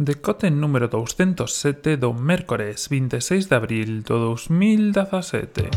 decote número 207 do mércores 26 de abril do 2017.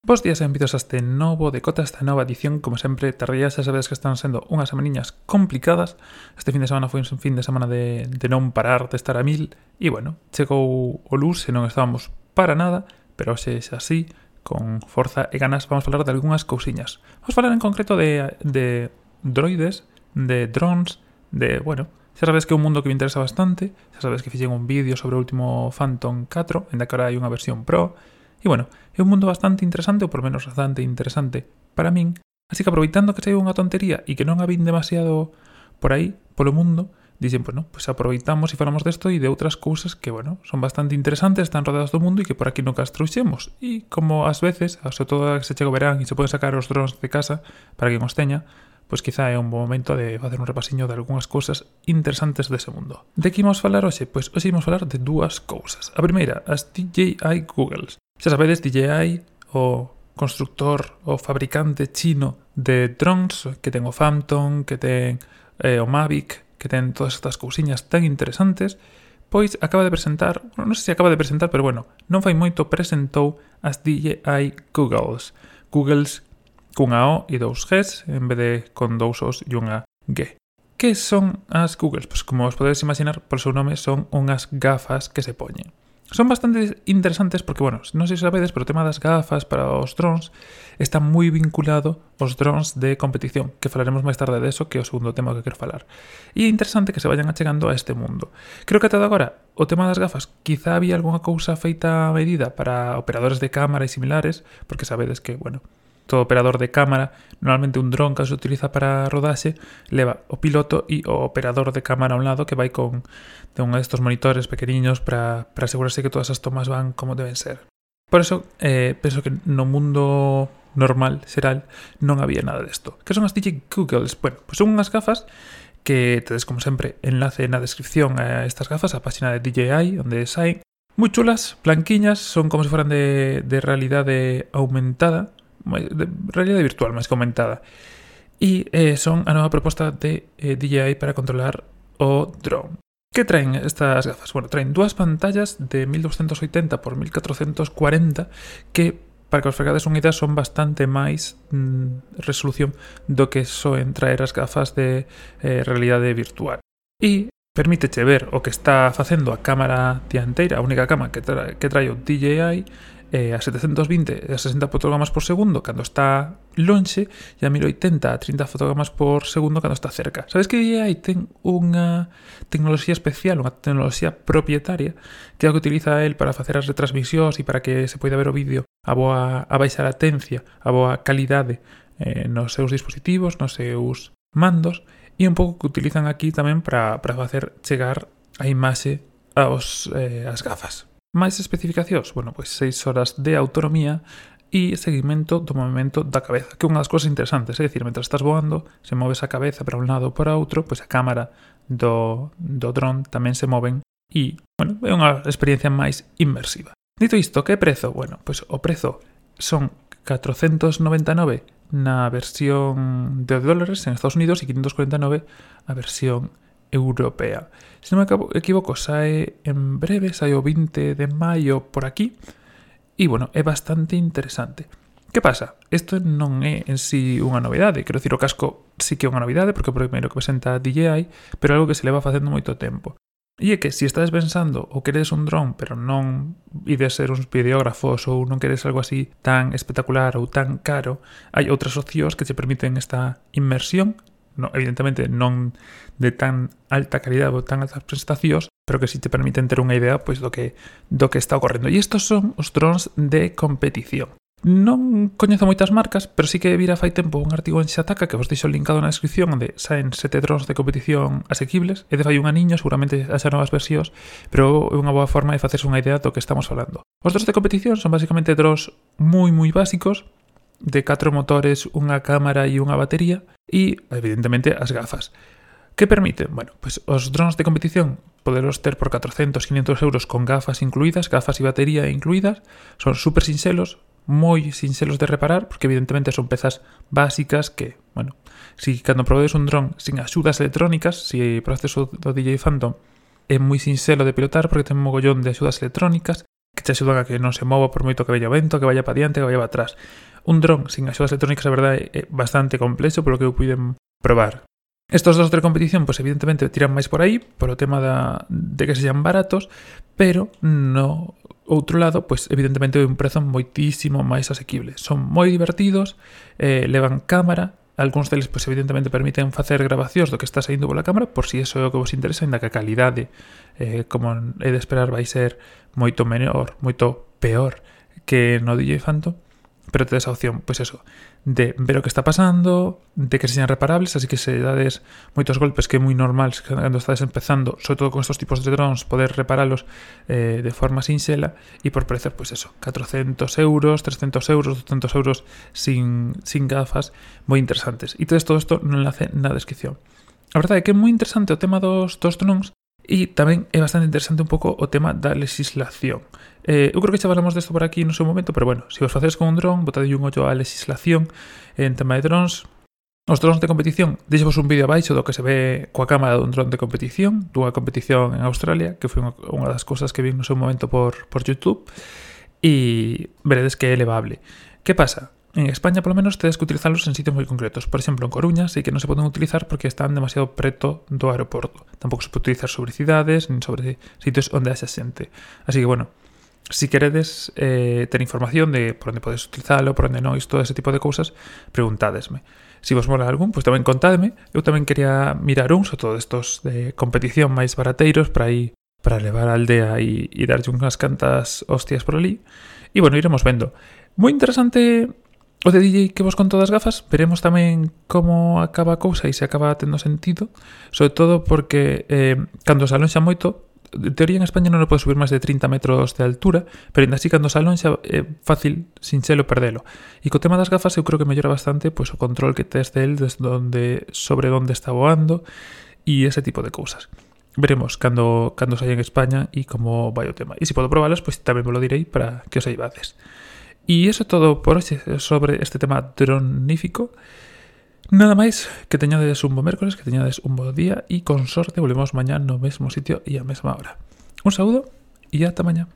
Bos días e benvidos a este novo decota, a esta nova edición, como sempre, terrías, xa sabedes que están sendo unhas semaniñas complicadas, este fin de semana foi un fin de semana de, de non parar, de estar a mil, e bueno, chegou o luz e non estábamos para nada, pero hoxe é así, con forza e ganas vamos falar de algunhas cousiñas. Vamos falar en concreto de, de droides, de drones, de, bueno, xa sabes que é un mundo que me interesa bastante, xa sabes que fixen un vídeo sobre o último Phantom 4, en da que agora hai unha versión Pro, e bueno, é un mundo bastante interesante, ou por menos bastante interesante para min, así que aproveitando que saiu unha tontería e que non a vin demasiado por aí, polo mundo, dicen, pues no, pues aproveitamos e falamos desto e de outras cousas que, bueno, son bastante interesantes, están rodeadas do mundo e que por aquí nunca as trouxemos. E como ás veces, sobre todo que se chega o verán e se poden sacar os drones de casa para que nos teña, pois quizá é un bom momento de facer un repasiño de algunhas cousas interesantes dese mundo. De que imos falar hoxe? Pois hoxe imos falar de dúas cousas. A primeira, as DJI Googles. Xa sabedes, DJI, o constructor o fabricante chino de drones, que ten o Phantom, que ten eh, o Mavic, que ten todas estas cousiñas tan interesantes, pois acaba de presentar, bueno, non sei se acaba de presentar, pero bueno, non fai moito presentou as DJI Googles. Googles cunha O e dous Gs, en vez de con dous Os e unha G. Que son as Googles? Pois como os podedes imaginar, por seu nome son unhas gafas que se poñen son bastante interesantes porque, bueno, non sei se sabedes, pero o tema das gafas para os drones está moi vinculado aos drones de competición, que falaremos máis tarde deso, que é o segundo tema que quero falar. E é interesante que se vayan achegando a este mundo. Creo que até agora o tema das gafas quizá había algunha cousa feita a medida para operadores de cámara e similares, porque sabedes que, bueno, todo operador de cámara, normalmente un dron que se utiliza para rodaxe, leva o piloto e o operador de cámara a un lado que vai con de un destos monitores pequeniños para, para asegurarse que todas as tomas van como deben ser. Por eso, eh, penso que no mundo normal, xeral, non había nada desto. Que son as DJ Googles? Bueno, pois pues son unhas gafas que tedes, como sempre, enlace na descripción a estas gafas, a página de DJI, onde saen. Moi chulas, blanquiñas, son como se foran de, de realidade aumentada, de realidade virtual máis comentada. E eh, son a nova proposta de eh, DJI para controlar o drone. Que traen estas gafas? Bueno, traen dúas pantallas de 1280 por 1440 que para que os fregades unha idea son bastante máis mm, resolución do que soen traer as gafas de eh, realidade virtual. E permítete ver o que está facendo a cámara dianteira, a única cámara que, tra que trae o DJI eh, a 720 a 60 fotogramas por segundo cando está lonxe e a 1080 a 30 fotogramas por segundo cando está cerca. Sabes que DJI ten unha tecnoloxía especial, unha tecnoloxía propietaria que é o que utiliza el para facer as retransmisións e para que se poida ver o vídeo a boa a baixa latencia, a boa calidade eh, nos seus dispositivos, nos seus mandos e un pouco que utilizan aquí tamén para, para facer chegar a imaxe aos, eh, as gafas máis especificacións, bueno, pois 6 horas de autonomía e seguimento do movimento da cabeza, que é unha das cousas interesantes, é dicir, mentras estás voando, se moves a cabeza para un lado ou para outro, pois a cámara do, do dron tamén se moven e, bueno, é unha experiencia máis inmersiva. Dito isto, que prezo? Bueno, pois o prezo son 499 na versión de dólares en Estados Unidos e 549 a versión Europea. Se non me equivoco, sae en breve, sae o 20 de maio por aquí. E, bueno, é bastante interesante. Que pasa? Isto non é en sí unha novidade. Quero dicir, o casco sí que é unha novidade, porque é o primeiro que presenta DJI, pero algo que se leva facendo moito tempo. E é que se si estades pensando ou queres un dron, pero non ides ser uns videógrafos ou non queres algo así tan espectacular ou tan caro, hai outras opcións que te permiten esta inmersión no, evidentemente non de tan alta calidad ou tan altas prestacións, pero que si te permiten ter unha idea pois do que do que está ocorrendo. E estos son os drones de competición. Non coñezo moitas marcas, pero sí que vira fai tempo un artigo en Xataka que vos deixo linkado na descripción onde saen sete drones de competición asequibles e de fai un aniño, seguramente haxa novas versións, pero é unha boa forma de facerse unha idea do que estamos falando. Os drones de competición son basicamente drones moi moi básicos de catro motores, unha cámara e unha batería e, evidentemente, as gafas. Que permiten? Bueno, pois pues, os drones de competición poderos ter por 400, 500 euros con gafas incluídas, gafas e batería incluídas, son super sinxelos, moi sinxelos de reparar, porque evidentemente son pezas básicas que, bueno, si cando provedes un dron sin axudas electrónicas, si proceso do DJ Phantom é moi sinxelo de pilotar porque ten un mogollón de axudas electrónicas, que te axudan a que non se mova por moito que vaya vento, que vaya para diante, que vaya para atrás. Un dron sin axudas electrónicas, a verdade, é bastante complexo polo que eu puiden probar. Estos dos de competición, pues evidentemente tiran máis por aí, polo tema da, de que sean baratos, pero no outro lado, pues evidentemente é un prezo moitísimo máis asequible. Son moi divertidos, eh, levan cámara, algúns deles pois, evidentemente permiten facer grabacións do que está saindo pola cámara, por si eso é o que vos interesa, ainda que a calidade, eh, como é de esperar, vai ser moito menor, moito peor que no DJ Phantom, pero tedes a opción, pois eso, de ver o que está pasando, de que sean reparables, así que se dades moitos golpes que é moi normal cando estades empezando, sobre todo con estos tipos de drones, poder reparalos eh, de forma sinxela e por precios, pois eso, 400 euros, 300 euros, 200 euros sin, sin gafas, moi interesantes. E tedes todo isto no enlace na descripción. A verdade é que é moi interesante o tema dos, dos drones E tamén é bastante interesante un pouco o tema da legislación. Eh, eu creo que xa falamos desto por aquí no seu momento, pero bueno, se os facedes con un dron, botade un ollo á legislación en tema de drons, Os drones de competición, deixevos un vídeo abaixo do que se ve coa cámara dun dron de competición, dunha competición en Australia, que foi unha das cousas que vi no seu momento por, por YouTube, e veredes que é elevable. Que pasa? En España, por lo menos, tedes que utilizalos en sitios moi concretos. Por exemplo, en Coruña, sei que non se poden utilizar porque están demasiado preto do aeroporto. Tampouco se pode utilizar sobre cidades, nin sobre sitios onde haxa xente. Así que, bueno, si queredes eh, ter información de por onde podes utilizalo, por onde non, isto, ese tipo de cousas, preguntádesme. Si vos mola algún, pois pues tamén contádeme. Eu tamén quería mirar uns ou todo estos de competición máis barateiros para aí para levar a aldea e, e darlle unhas cantas hostias por ali. E bueno, iremos vendo. Moi interesante O de DJ que vos conto das gafas, veremos tamén como acaba a cousa e se acaba tendo sentido, sobre todo porque eh, cando se alonxa moito, en teoría en España non o pode subir máis de 30 metros de altura, pero ainda así cando se alonxa é eh, fácil sin selo perdelo. E co tema das gafas eu creo que mellora bastante pois, o control que tes del desde onde, sobre onde está voando e ese tipo de cousas. Veremos cando, cando saia en España e como vai o tema. E se podo probalas, pois tamén vos lo direi para que os aibades. E iso todo por hoxe eh, sobre este tema dronífico. Nada máis, que teñades un bo mércores, que teñades un bo día e con sorte volvemos mañá no mesmo sitio e a mesma hora. Un saúdo e ata mañá.